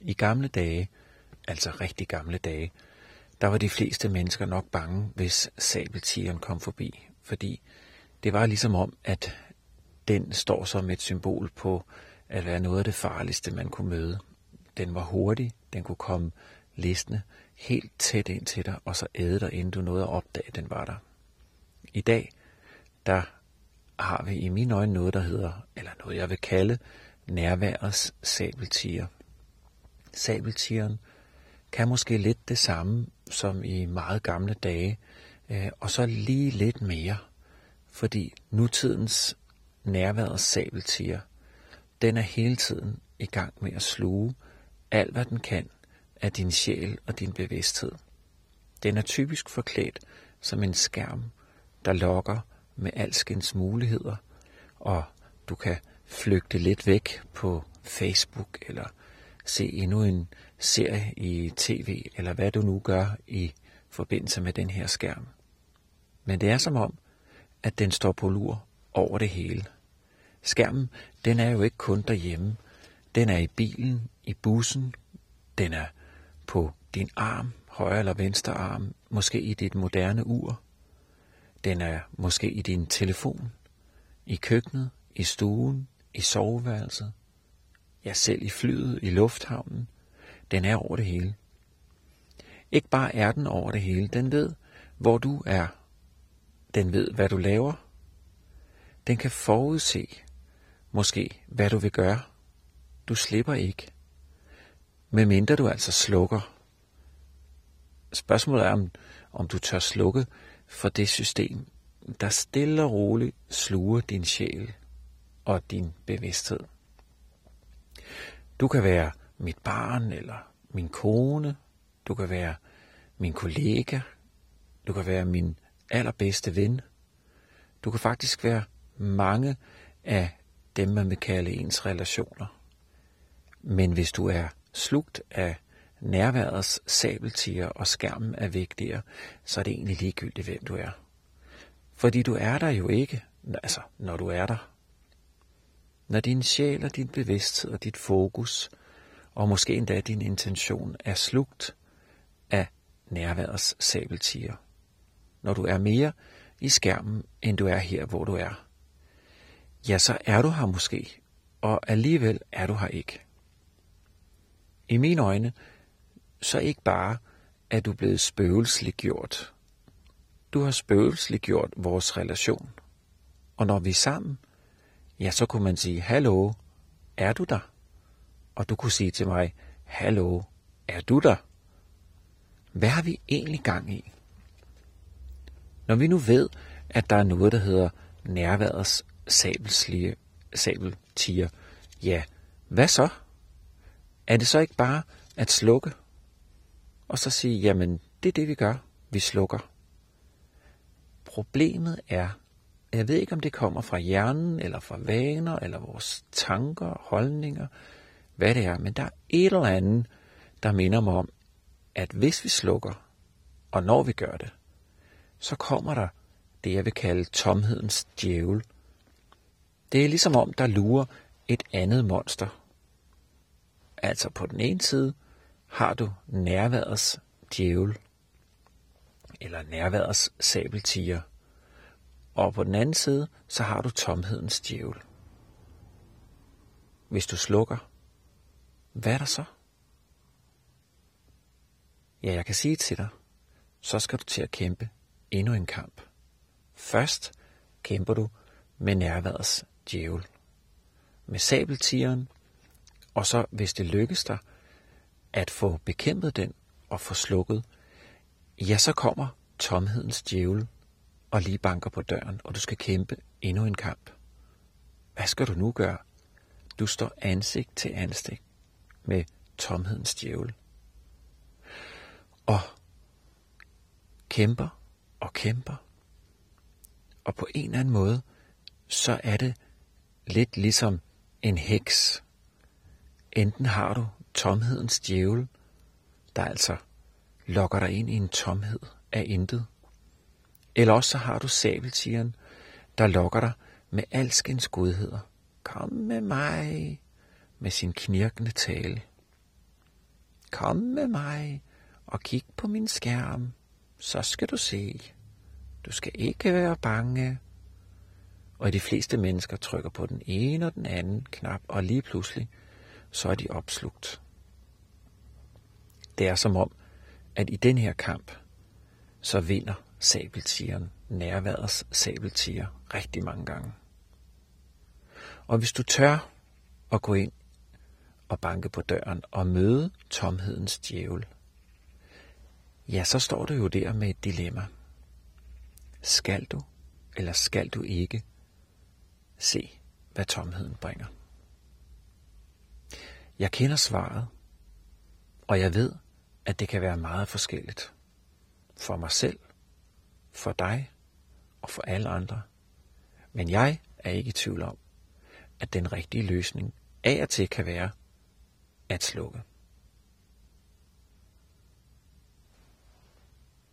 I gamle dage, altså rigtig gamle dage, der var de fleste mennesker nok bange, hvis sabeltigeren kom forbi, fordi det var ligesom om, at den står som et symbol på at være noget af det farligste, man kunne møde. Den var hurtig, den kunne komme listende helt tæt ind til dig, og så æde dig, inden du nåede at opdage, at den var der. I dag, der har vi i mine øjne noget, der hedder, eller noget jeg vil kalde, nærværets sabeltiger. Sabeltigeren kan måske lidt det samme som i meget gamle dage, øh, og så lige lidt mere, fordi nutidens nærværets sabeltiger, den er hele tiden i gang med at sluge alt, hvad den kan af din sjæl og din bevidsthed. Den er typisk forklædt som en skærm, der lokker med alskens muligheder, og du kan flygte lidt væk på Facebook eller se endnu en serie i tv, eller hvad du nu gør i forbindelse med den her skærm. Men det er som om, at den står på lur over det hele. Skærmen, den er jo ikke kun derhjemme. Den er i bilen, i bussen, den er på din arm, højre eller venstre arm, måske i dit moderne ur. Den er måske i din telefon, i køkkenet, i stuen, i soveværelset, ja selv i flyet, i lufthavnen. Den er over det hele. Ikke bare er den over det hele, den ved, hvor du er. Den ved, hvad du laver. Den kan forudse, måske, hvad du vil gøre. Du slipper ikke. Medmindre du altså slukker. Spørgsmålet er, om, om du tør slukke for det system, der stille og roligt sluger din sjæl og din bevidsthed. Du kan være mit barn eller min kone, du kan være min kollega, du kan være min allerbedste ven. Du kan faktisk være mange af dem, man vil kalde ens relationer. Men hvis du er slugt af nærværets sabeltiger og skærmen er vigtigere, så er det egentlig ligegyldigt, hvem du er. Fordi du er der jo ikke, altså når du er der. Når din sjæl og din bevidsthed og dit fokus, og måske endda din intention, er slugt af nærværets sabeltiger. Når du er mere i skærmen, end du er her, hvor du er. Ja, så er du her måske, og alligevel er du her ikke. I mine øjne, så ikke bare er du blevet spøgelsliggjort. Du har spøgelsliggjort vores relation. Og når vi er sammen, ja, så kunne man sige, hallo, er du der? Og du kunne sige til mig, hallo, er du der? Hvad har vi egentlig gang i? Når vi nu ved, at der er noget, der hedder nærværets sabelslige sabeltiger, ja, hvad så? Er det så ikke bare at slukke? Og så sige, jamen, det er det, vi gør. Vi slukker. Problemet er, jeg ved ikke, om det kommer fra hjernen, eller fra vaner, eller vores tanker, holdninger, hvad det er, men der er et eller andet, der minder mig om, at hvis vi slukker, og når vi gør det, så kommer der det, jeg vil kalde tomhedens djævel. Det er ligesom om, der lurer et andet monster, Altså på den ene side har du nærværets djævel, eller nærværets sabeltiger, og på den anden side, så har du tomhedens djævel. Hvis du slukker, hvad er der så? Ja, jeg kan sige til dig, så skal du til at kæmpe endnu en kamp. Først kæmper du med nærværets djævel. Med sabeltigeren og så, hvis det lykkes dig at få bekæmpet den og få slukket, ja, så kommer tomhedens djævel og lige banker på døren, og du skal kæmpe endnu en kamp. Hvad skal du nu gøre? Du står ansigt til ansigt med tomhedens djævel. Og kæmper og kæmper. Og på en eller anden måde, så er det lidt ligesom en heks, Enten har du tomhedens djævel, der altså lokker dig ind i en tomhed af intet, eller også så har du sabeltigeren, der lokker dig med alskens godheder. Kom med mig med sin knirkende tale. Kom med mig og kig på min skærm, så skal du se. Du skal ikke være bange. Og de fleste mennesker trykker på den ene og den anden knap, og lige pludselig, så er de opslugt. Det er som om, at i den her kamp, så vinder sabeltigeren nærværets sabeltiger rigtig mange gange. Og hvis du tør at gå ind og banke på døren og møde tomhedens djævel, ja, så står du jo der med et dilemma. Skal du, eller skal du ikke se, hvad tomheden bringer? Jeg kender svaret, og jeg ved, at det kan være meget forskelligt. For mig selv, for dig og for alle andre. Men jeg er ikke i tvivl om, at den rigtige løsning af og til kan være at slukke.